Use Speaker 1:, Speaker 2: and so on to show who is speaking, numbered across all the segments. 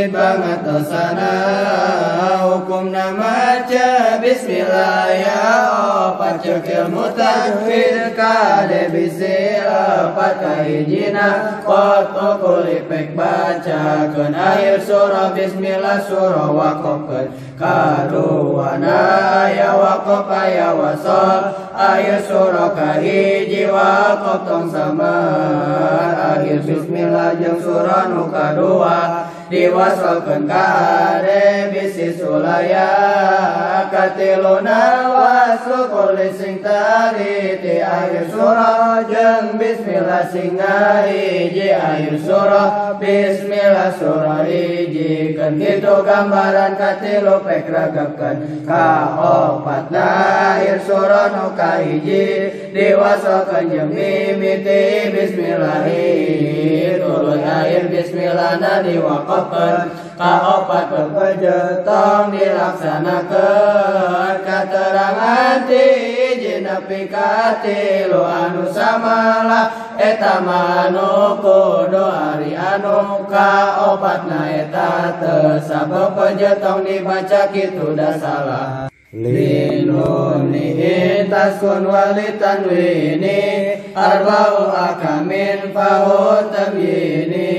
Speaker 1: tajwid banget dosana Hukumna maca bismillah ya opat cekil mutajwid Kade bisi opat kahijina Koto kulipek baca. Ken akhir surah. Bismillah surah wakofkan Karuana ya wakof ya wasol Ayo surah kahiji wakof tong sama. Akhir bismillah jeng surah nu kadua Diwasolkan kare bisi sulaya Katiluna waslu kulis sing tariti Akhir surah jeng bismillah singa hiji Akhir surah bismillah surah hiji Kan gitu gambaran katilu pek ragapkan Ka opat na akhir surah nu kahiji Diwasolkan jeng mimiti bismillahi Akhir bismillah na diwakafkan Ka opat bekerja tong dilaksanakan. Keterangan ti jinapi katilu anu samalah. Eta manu kudu ari anu na eta tong dibaca gitu dah salah Linuni taskun walitan wini Arba'u akamin fahu tabyini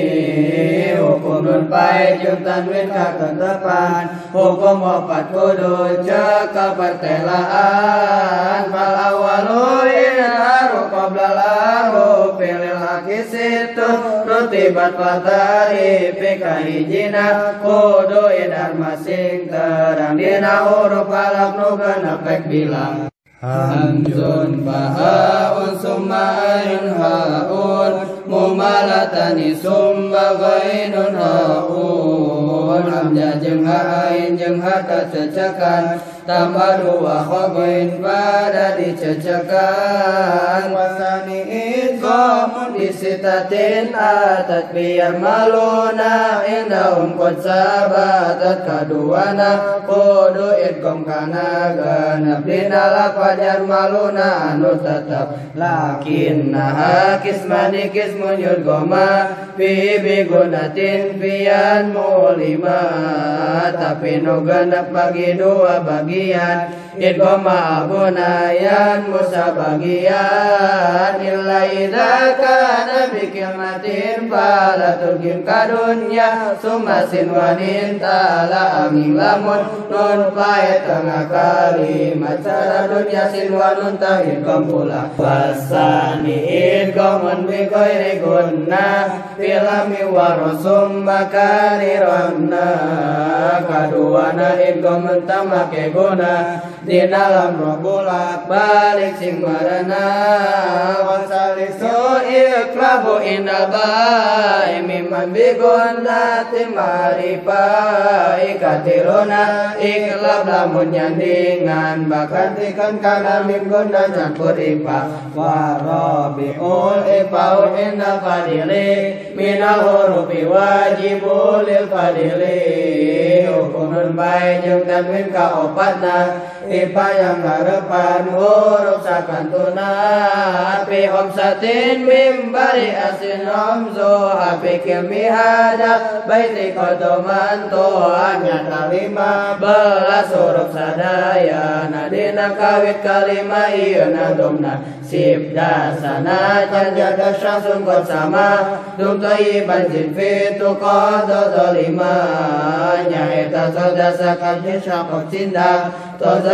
Speaker 1: Hukumun baik jeung tanwin kakentepan Hukum opat kudu ceka pertelaan Fal awalu inharu qabla lahu Pilil haki situ Rutibat fatari Pika hijina Kudu idar masing terang Dina huruf alaf nu genep bilang Hamzun fahaun summa ayun haun Mumalatani summa ghainun haun Hamzah jeung hain jeung hata cecekan Tambah dua khobain pada dicecekan Wasani idghamun disitatin atat biar maluna Indahum qad sabatat kaduana Kudu idgham kana ganap Dina lafajar maluna anu tetap Lakinnaha kismani kismun yudgoma Fi bigunatin fiyan mulima Tapi nu ganap bagi dua bagian Idgoma abunayan musa bagian idha kana bikilmatin Fala turgim kadunya Sumasin wanin tala angin lamun Nun pae tengah kalimat Cara dunia sinwanun tahid kampula Wasani idgomun bikoiri gunna Filami warosum bakari ronna Kaduana idgomun tamake guna Di dalam roh balik sing marana Wasalisu iklabu inal ba'i Mimman biguna timarifai Katiluna iklab lamun nyandingan Bahkan tikan kana minguna campur ipa Warabi'ul ipau inal fadili Minal hurufi wajibul fadili. Hukumun baik jeung tanwin ka opatna Ipa yang ngarepan huruf sakantuna Api homsatin mimbari asin omzo Api kilmi hada baiti kodoman Toanya kalima belas huruf sadaya Nadina kawit kalima iya nadomna Sip dasana jaga syasun kot sama Dum toyiban jin fitu kodo dolima Nyaita sodasa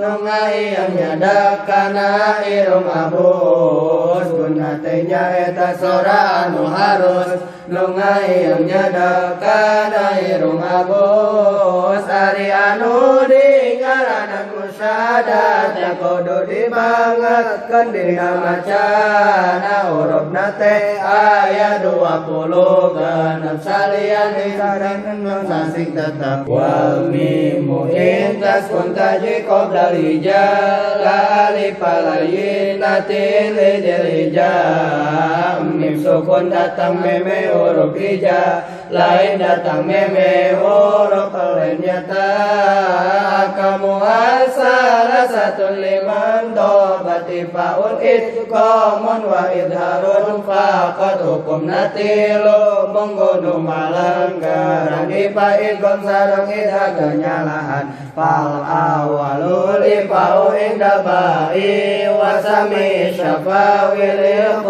Speaker 1: Nungai yang nyadak kana irung abus Guna tenya eta sora anu harus. Nungai yang nyadak kana irung abus Ari anu di ngaranan musyrik syadat yang kudu dibangetkeun dina macana huruf nate ayat 20 genep salian disaran sasing tetap wal mimu intas kun taji qabla lijal alif palayin natin lidil hijab mim sukun datang meme huruf hijab lain datang meme huruf lainnya tak kamu salah satu dobati faul komun wa idharun faqad hukum natilu menggunung malanggaran ipa idgon sarang idha kenyalahan fal awalul ifau inda ba'i wasami syafawi lil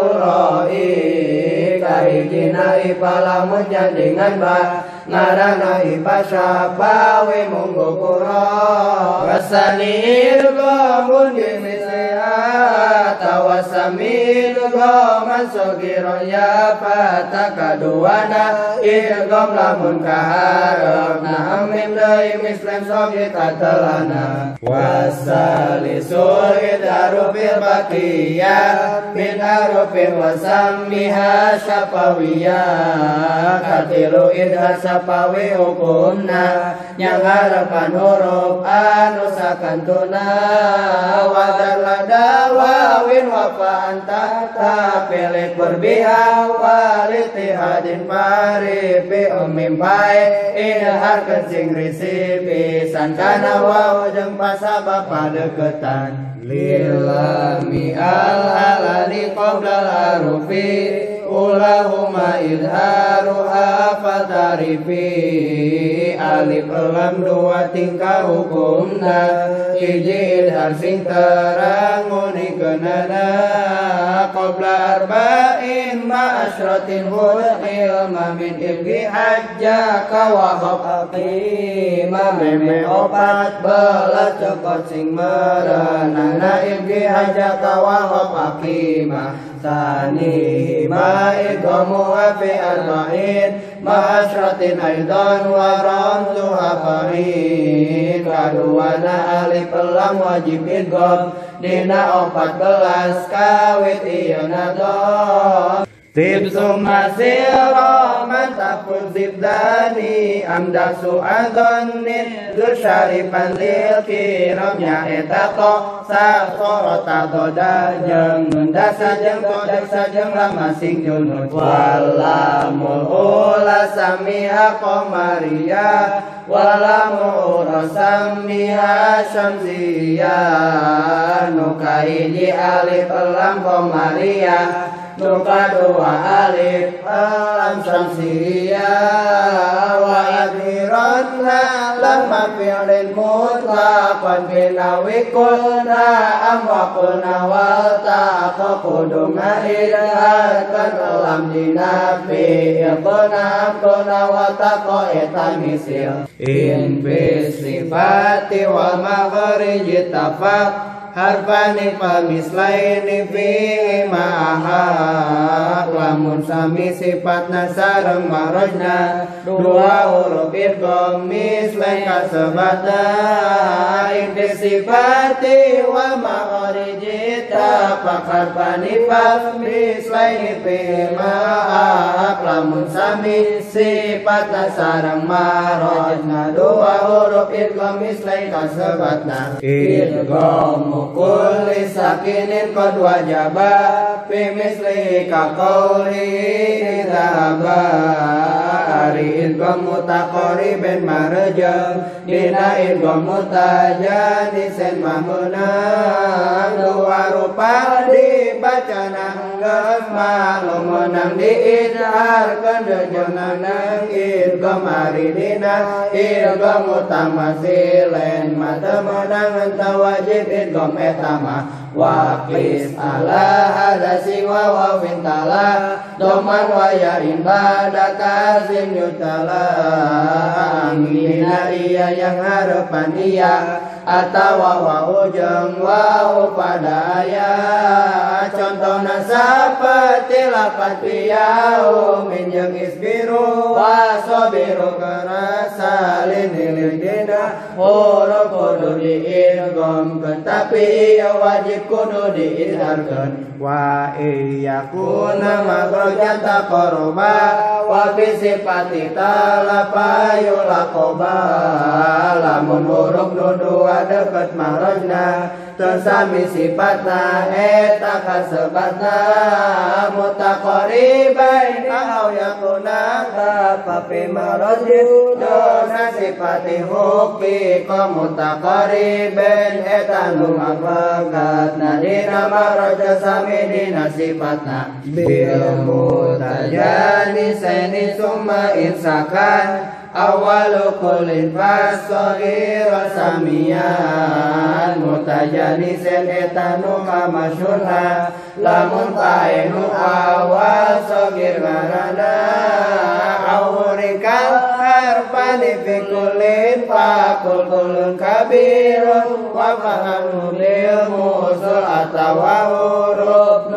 Speaker 1: quroi kahijina ipa lamun jandingan ba ngarana ipa syafawi munggu kuro wasanil gomun dimisliha tawasamil goman sogiro ya fata kaduana ilgom lamun kaharap na amim dai mislim sogi katelana wasali surid harufil bakiyah min harufin wasamiha syafawiyah katilu idha syafawi hukumna yang harapan huruf anu sakantuna wadar lada wawin wafa anta tapilik berbiha walitihadin paripi umim pai. Ilhar kencing risipi sangkana wau jeng pasaba padeketan lilami al halali qoblal harufi ulahuma idharuha fatarifi. Alif lam dua tingkah hukumna hiji idhar sing terang unikenana qabla arba'in ma asyratin hulqil min ibgi hajjaka wa khaqima meme opat belas cokot sing merenana ibgi hajjaka wa khaqima ثانيه ما إقام في أربعين مع عشرة أيضا ورمزها فعين kaduana alif lam wajib idgham dina 14 kawit ieu nadom Tib sumasiro man takul zibdani amda su'adhonin Dur syarifan lil kiramnya etako Sa sorota doda jeng Nunda sajeng kodek sajeng lama sing junut. Walamul ula samiha komariya Walamul ura samiha syamsiya. Nukaiji alif lam komariya Nuka dua alif lam syamsiya wa idhiranna lamma fi'lin mutlaqan binawi kulna am wa kulna wal taqaqudu ma'idharkan lam dinafi iqna kulna wa taqaita misil in fi sifati wal maghrij tafaq harfani pamislaini fihi ma'aha lamun sami sifatna sareng marojna dua huruf idgham mislain kasabata inti sifati wa ma'ariji tapak harfani pamislaini fihi ma'aha lamun sami sifatna sareng marojna dua huruf idgham mislain kasabata idgham kulli sakinin qad wajaba fi misli ka qawli dhaba ari idgham mutaqaribin marja dina idgham mutajanisen mamuna dua rupa dibaca nanggeus malum menang diidharkeun dejeunna nang idgham ari dina idgham mutamasilen mata menang enta wajib idgham etama waqis ala hada siwa wa wintala doman wa yain bada kazim yutala iya yang harapan iya atau wau jeung wau pada ayat contohna seperti lapat piyau minjeng isbiru wasobiru karena salin hilir dina huruf kudu diirgomkeun tapi wajib kudu diizharkeun wa iyakuna makhrajan taqarruba wa bi sifati talapayu laqoba lamun huruf nu dua deket mahrajna tersami sifatna eta kasebatna. Mutaqaribain au yakuna kapapi marajin dona sifati hukmi ka mutaqaribain eta nu mabagatna dina maraja sami dina sifatna. Bil mutajani seni summa insakan awalu kulin fasogir samian mutajanisen etanu kamasyurna lamun paenu awal sogir marana awurikal harfani fi kullin fakul kulun kabirun wa fahamu lil musul atawa huruf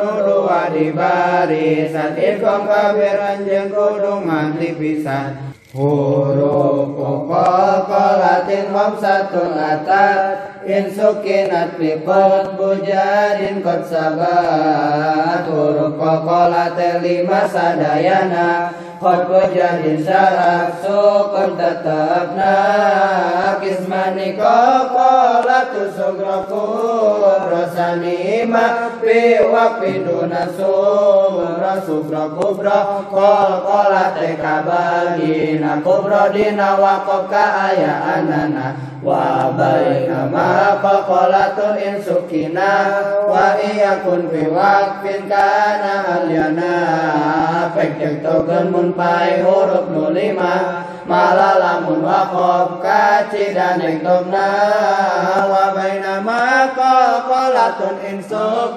Speaker 1: barisan ikom kabiran jeng kudu nganti pisan huruf kokolatin khamsatun atat in sukinat fi qad bujadin qad sabat huruf kokolatin lima sadayana qad bujadin syaraf sukun tetapna kismani kokolatu sugra kubra sanima fi waqfi duna sumra sugra kubra kokolate kabagina kubra dina waqaf ka ayaanana wa baina ma faqalatun in sukina wa iyakun fi waqfin kana alyana. Pekek togen mun pai huruf มาลาลามุนวะขอบกาจิดานแห่งตมนาวะไบนามาก็ขอละตนอินโซ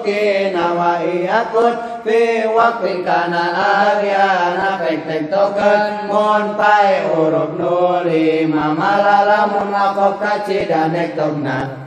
Speaker 1: กินาวะอิยาคุณฟีวักวิกานาอาเรียนาแป่งแต่งโตเกินมนไปอุรบโนลีมามาลาลามุนวะขอบกาจิดานแห่งตมนา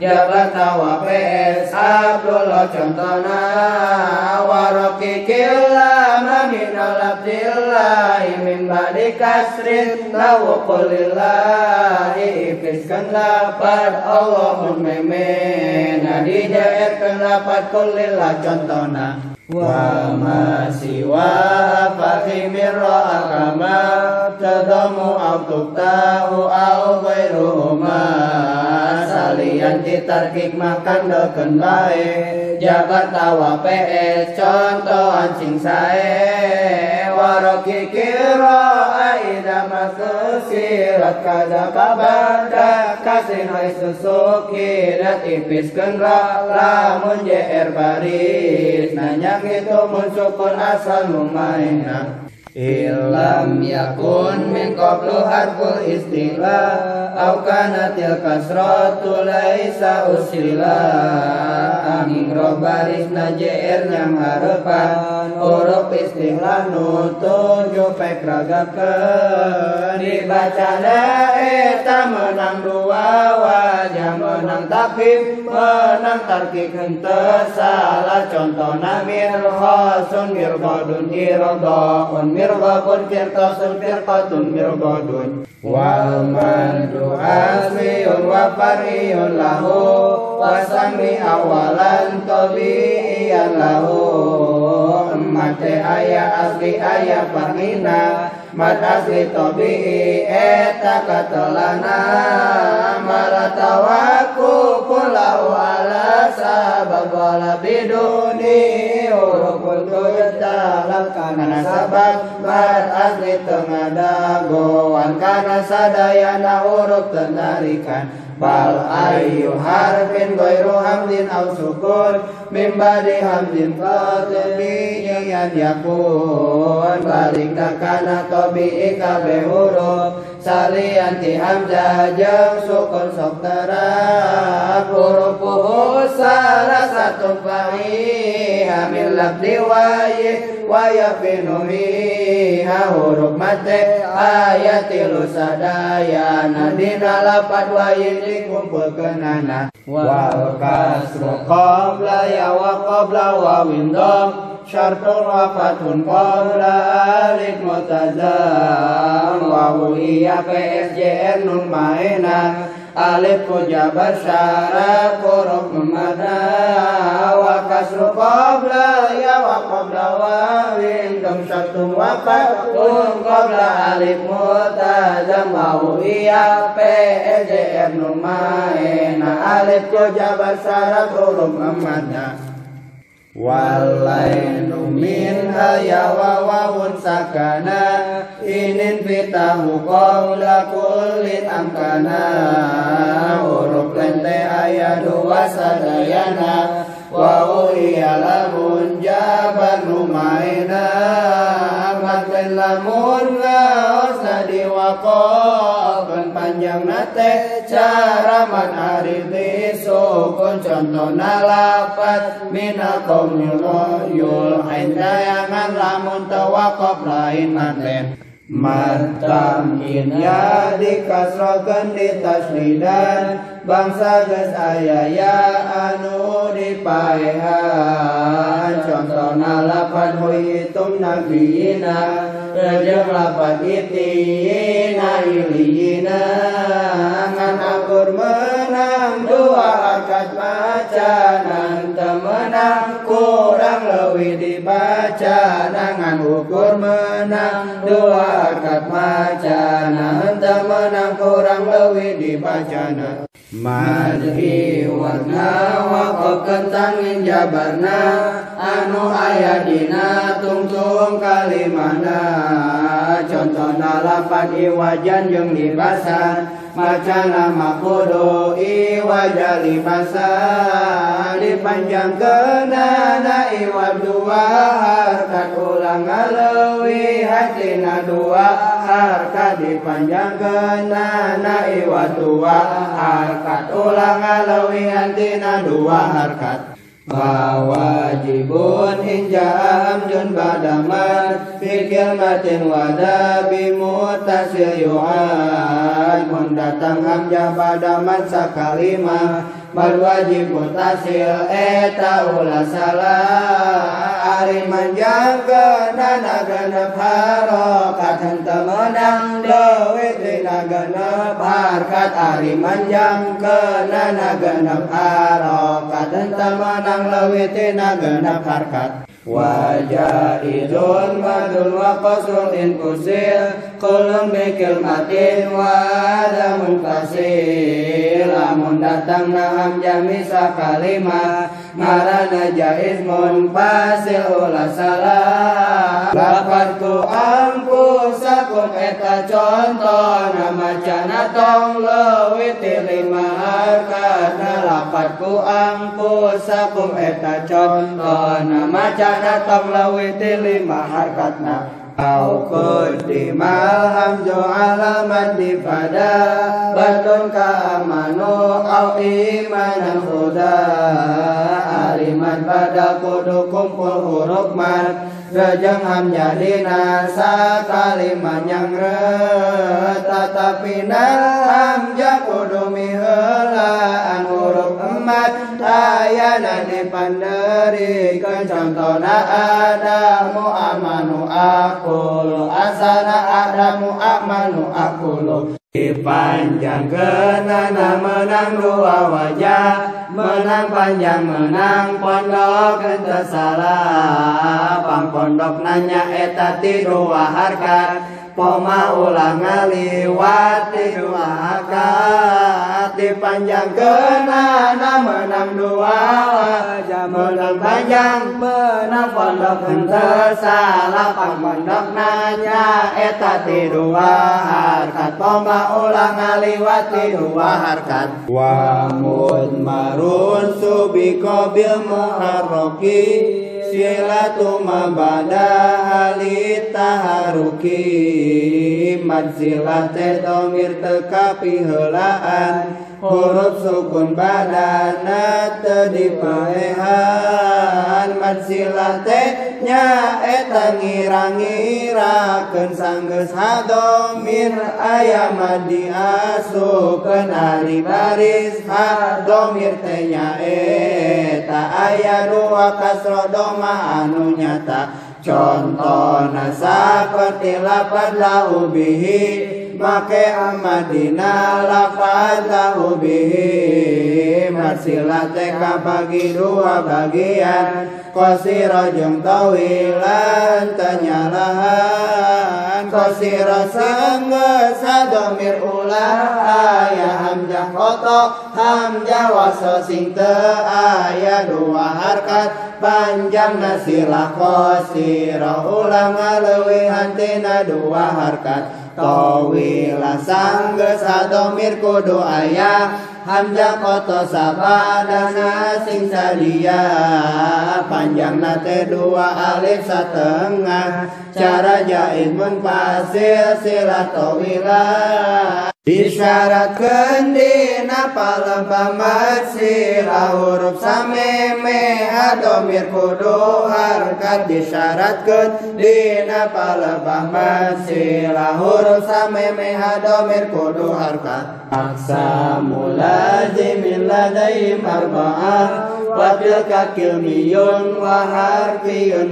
Speaker 1: tawa PS Abdullah contohna waroki kilama minal abdillahi min badi kasrin lawu kulillahi ifiskan lapat Allah mun memena dijairkan lapat kulillah contohna wa ma siwa fahimir ra'akama tadamu au salian ditarkik makan deken bae. Jabat tawa PS contoh ancing sae. Waroki kira aida masusirat kada babada kasin hai susuki dat ipis kenra lamun JR baris. Nanya gitu muncukun asal lumaina Ilam yakun min qablu harful istilah Au kanatil kasratu laisa usila. Angin roh baris na JR nyam harepan Huruf istilah nutunjuk pek ragakan. Dibaca eta menang dua wajah Menang takif menang tarkik hente salah Contohna mir khosun mir kodun irodoun mir mirghadun wal mandu asmiyun wa fariyun lahu wa sami awalan tabi'iyan lahu. Mate aya asli aya farina mat asli tabi'i eta katelana kana sabab mat asli huruf tenarikan bal ayu harfin ghairu hamdin aw sukun min ba'di hamdin qatbiyan yakun balik dakana tabi'i kabe huruf salianti hamzah jeung sukun sok terang huruf salah satu fahi hamil labdi wayi waya finuhi huruf mate ayatilu sadaya nadina lapat wayi dikumpul kenana. Wal kasru qabla ya wa qabla wa windom syartun wa fathun qabla alif mutazam wa iya PSJN nun maena. Alif ku jabar syarat huruf memada wa kasru qabla ya wa qabla wa dom syartun wa fathun qabla alif mutazam wa iya PSJN nun maena. Alif ku Walainu minha ya wawawun sakana Inin fitahu qawla kullin amkana. Huruf lente ayat dua sadayana Wa uhiya lamun jaban rumaina. Amat lamun ngaos nadi waqafan panjang nate cara man aridi sukun contoh nalapat mina komil yul ain dayangan lamun tawakop lain maten Matam ya dikasrokan di taslidan Bangsa ges ayaya anu dipaehan Contoh nalapan huitum nabiina Rejeng lapan itina iliyina Ngan akur menang dua akad macanan Temenang kurang lebih dibaca Nangan ukur menang. Dua akad macanan Temenang kurang lebih dibaca Madhi warna wakaf kentangin jabarna Anu ayadina tungtung kalimana Contoh nalapan iwajan yang libasan Macana makudu iwaja libasan Dipanjang kenana iwab dua harkat ulang ngalewi hatina dua harkat dipanjang kenana iwab dua harkat ulang ngalewi hatina dua harkat Wajibun inja amjun badaman Fi kilmatin wadabi mutasil yu'ad Mun datang hamjah badaman Balwajib mutasil eta ula salah Ari manjang ke nana genep haro Katan temenang lewe dina genep har ari manjang nana genep haro Katan temenang lewe dina genep har Wajaizun madun wa qasrun in kusil Kulun bikil matin wa adamun kasil Lamun datang na hamjah misa kalimah marana jais ulah salah lapat ku ampuh eta contoh nama cana tong leuwih lima harkana lapat ku ampuh eta contoh nama cana tong leuwih lima harkatna Au qaddimal hamzu alaman difada Batun ka amanu au imanan huda. Aliman pada kudu kumpul huruf man Rejeng hamnya dina sakaliman yang re Tetapi nal hamja kudu mihelaan huruf emat Ayana dipanderi Contohna adamu amanu akulu Asana adamu amanu akulu Panjang kenana menang dua wajah. Menang panjang menang pondok salah Pang pondok nanya eta dua harkat Poma ulah ngaliwati dua hakat Dipanjang kenana menang dua. Wajah Menang panjang menang pondok ente salah Pang pondok nanya eta ti dua. Harkat ulang ngaliwati dua. Harkat.
Speaker 2: Wa marun subiko bil muharroki Silatu mabada halita haruki. Madzilah teh domir tekapi helaan. Huruf sukun badana tadi paehan mat silate nya eta ngira-ngirakeun sanggeus hadomir aya madi asukeun ari baris. Hadomir teh nya eta aya dua kasro doma anu nyata. Contohna saperti lapan make amadina lafadahu bihi marsilah teka bagi dua bagian. Kosiro jeung tawilan tanyalahan. Kosiro sangga sadomir ulah ayah hamjah koto hamjah waso sing ayah dua harkat. Panjang nasilah kosiro ulah ngalewi hantina dua harkat Tawila sangga sadomir kudu ayah Hamzah koto sabadana sing sadia. Panjang nate dua alif setengah Cara jahit munfasil sila tawila Disyaratkan dina palampamat sila huruf sameme adomir kudu harkat Disyaratkan dina palampamat sila huruf sameme adomir kudu harkat Aksa mulazimin ladaim arba'ah Wa tilka kilmiyun wa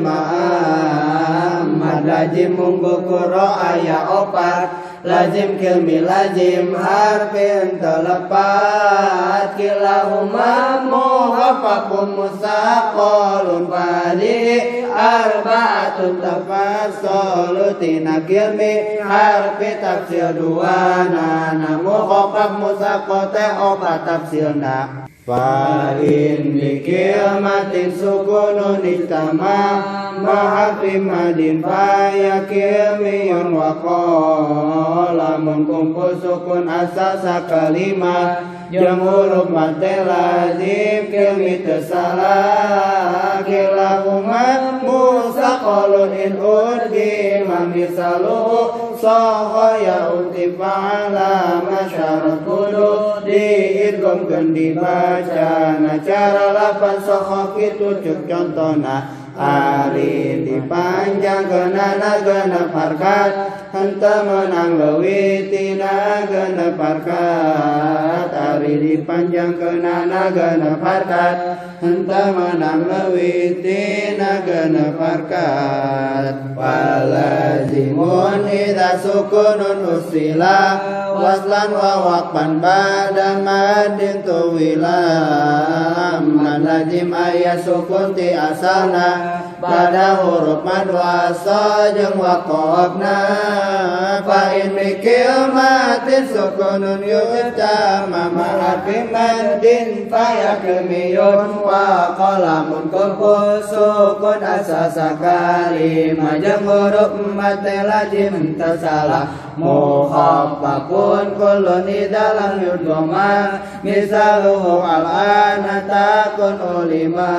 Speaker 2: ma'am Mad lazim munggu kuro ayah opat lazim kilmi lazim harfin telepat kilahuma muhafakum musaqalun fadi arba'atun tafassalu tina kilmi harfi tafsir dua nana muhafaf musaqate obat tafsirna Fa'in bikilmatin sukunun istama Mahafi madin faya kilmiyun waqo Lamun kumpul sukun asasa kalimat Jam huruf mate lazim kilmi tersalah Kilahuma musaqalun in urdi Mamisaluhu sohoya uti fa'ala Masyarat kudu diidgomkan dibaca bacana cara lapan sokok itu cuk contohna Ari dipanjang kenana genep harkat Henta menang lewitina genep harkat dipanjang kenana genep harkat Henta menang lewitina genep harkat Walazimun idha sukunun usila. Waslan wa wakpan pada madin tuwilam Manajim ayah sukun ti asalna pada huruf mad wasa jeung waqafna fa in mikil matin sukunun yuta mama harfi madin fa yakmiyun wa qalamun kumpul sukun asasa kalimah jeung huruf mad lazim tersalah muhaffafun kullun dalam yudgoma misaluhu al-ana takun ulima.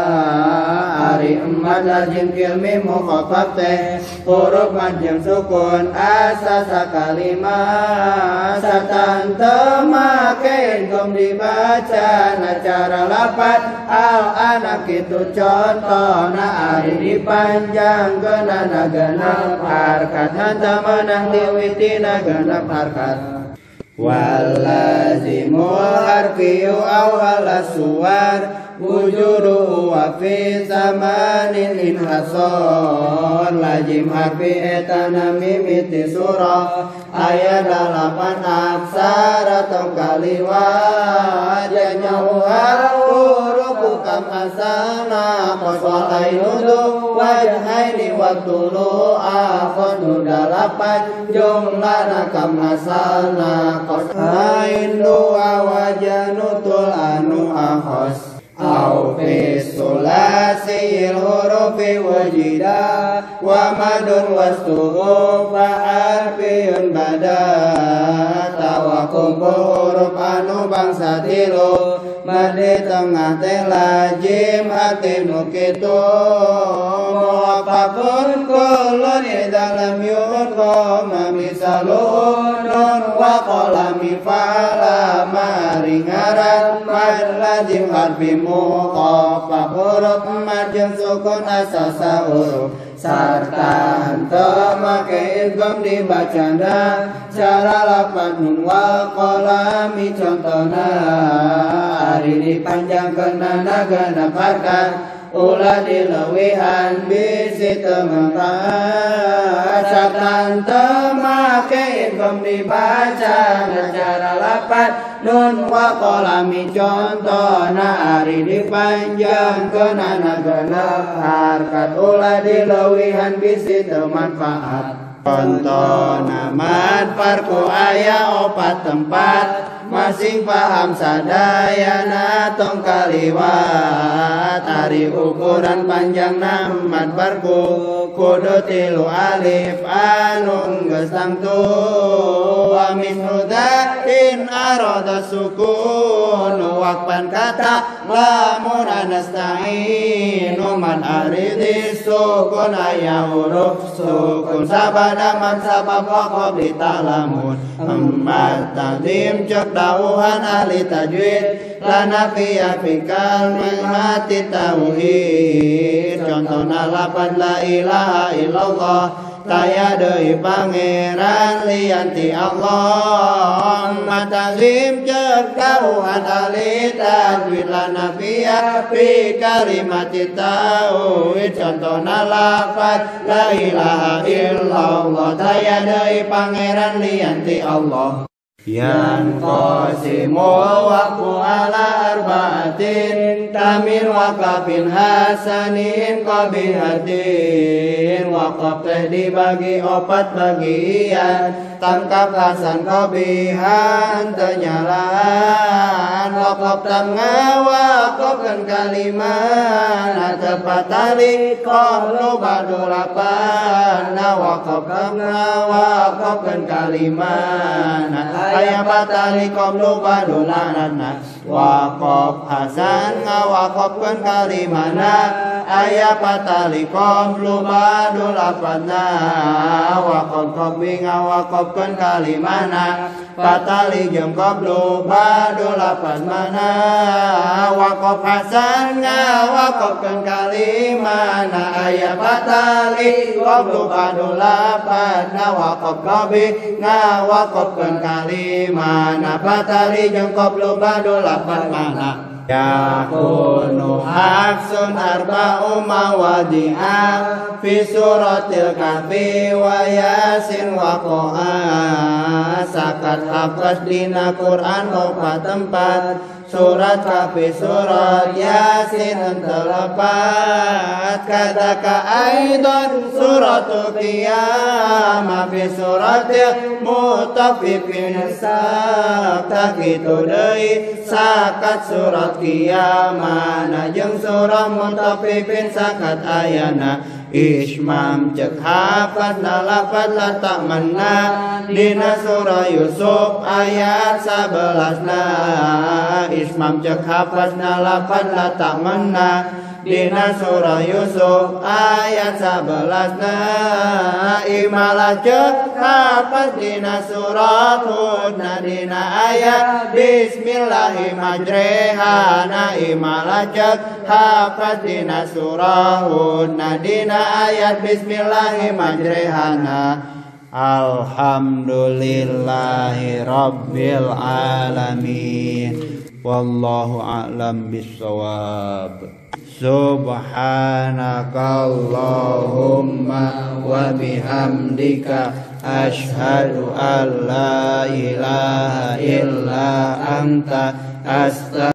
Speaker 2: Ari empat lazim kilmi mukhafaf teh huruf majeng sukun asasa kalimah satan temake gom dibaca. Na cara lapat al anak itu contoh. Na ari dipanjang genana genap harkat hanta menang diwitina genap harkat Walazimul harfiyu awal suwar wujudu wa fi zamanin inhasor lazim harfi etana mimiti surah ayat dalapan aksara atau kaliwat jauh huruf kam asana qaswalai nudu wajhaini wa tulu akhonu dalapan jumlah kam asana qasain dua wajanutul anu ahos أعوف الثلاثي الحروف وجدا ومد والسروف حرف بدا توقف الحروف أنو بان tilu. Madi tengah teh lajim hati mukitu Muwafakun kulun idalam yudho Mamisaluhun wa kolami fa'ala maringaran Mad lajim harfi muqafa huruf mad sukun asasa huruf Sarta hanta make idgam dibacanda Cara lapan nun wa kolami contohna. Hari dipanjangkan naga nafarkan Ula dilewihan bisi temengkat Satan temake idgam dibaca Cara lapan nun wa kolami contohna Hari dipanjangkan naga nafarkan Ula dilewihan bisi temanfaat Contoh nama parku ayah opat tempat Masing paham sadayana tong kaliwat. Hari ukuran panjang namat barku. Kudu tilu alif anu gesang tu. Wa min hudain aroda sukun. Wakpan kata lamun anasta'in. Man aridi sukun ayah huruf sukun. Sabada man sabab wakob ditalamun Emmat takdim cek dauhan ahli tajwid Lana fiya fikal mati tauhid. Contohna lapan la ilaha illallah Kaya deui pangeran lianti Allah. Matazim cek dauhan ahli tajwid Lana fiya fi kalimati tauhid. Contohna lapan la ilaha illallah Kaya deui pangeran lianti Allah yang qasimul waqfu ala arba'atin Tamin waqafin hasanin qabihatin. Waqaf teh dibagi opat bagian Tangkap hasan qabihan tenyalaan Waqaf tengah waqafkan kalimat Tepat tali kohlu badulapan Waqaf tengah waqafkan kalimat Ayah batali qablu badulanana Waqaf hasan ngawaqafkan kalimana Ayah batali qablu badulafana Waqaf qabli ngawaqafkan kalimana Batali jam qablu badulafan mana? Waqaf hasan ngawaqafkan kalimana Ayah batali qablu badulafana Waqaf qabli ngawaqafkan kalimana mana? Batali jeung qablu lapan mana Yakunu hafsun arba'u mawadi'a Fi suratil kahfi wa yasin wa qo'a. Sakat hafaz dina Qur'an opat tempat Surat kahfi surat yasin terlepat Kataka aidon suratul qiyamah. Fi suratil mutafifin sakta gitu deui sakat surat kiamat jeung surah mutafifin sakat ayana Ismam cek hafat nalafat latak menna Dina surah Yusuf ayat sabelas na Ismam cek hafat nalafat latak menna Dina surah Yusuf ayat sabelas na Imalah cek hafat dina surah Hud na dina ayat Bismillahirrahmanirrahim Imalah cek dina surah Hud na dina ayat Bismillahirrahmanirrahim Alhamdulillahi Rabbil Alamin. Wallahu a'lam bissawab Subhanakallahumma wa bihamdika Ashhadu an la illa anta Astaghfirullah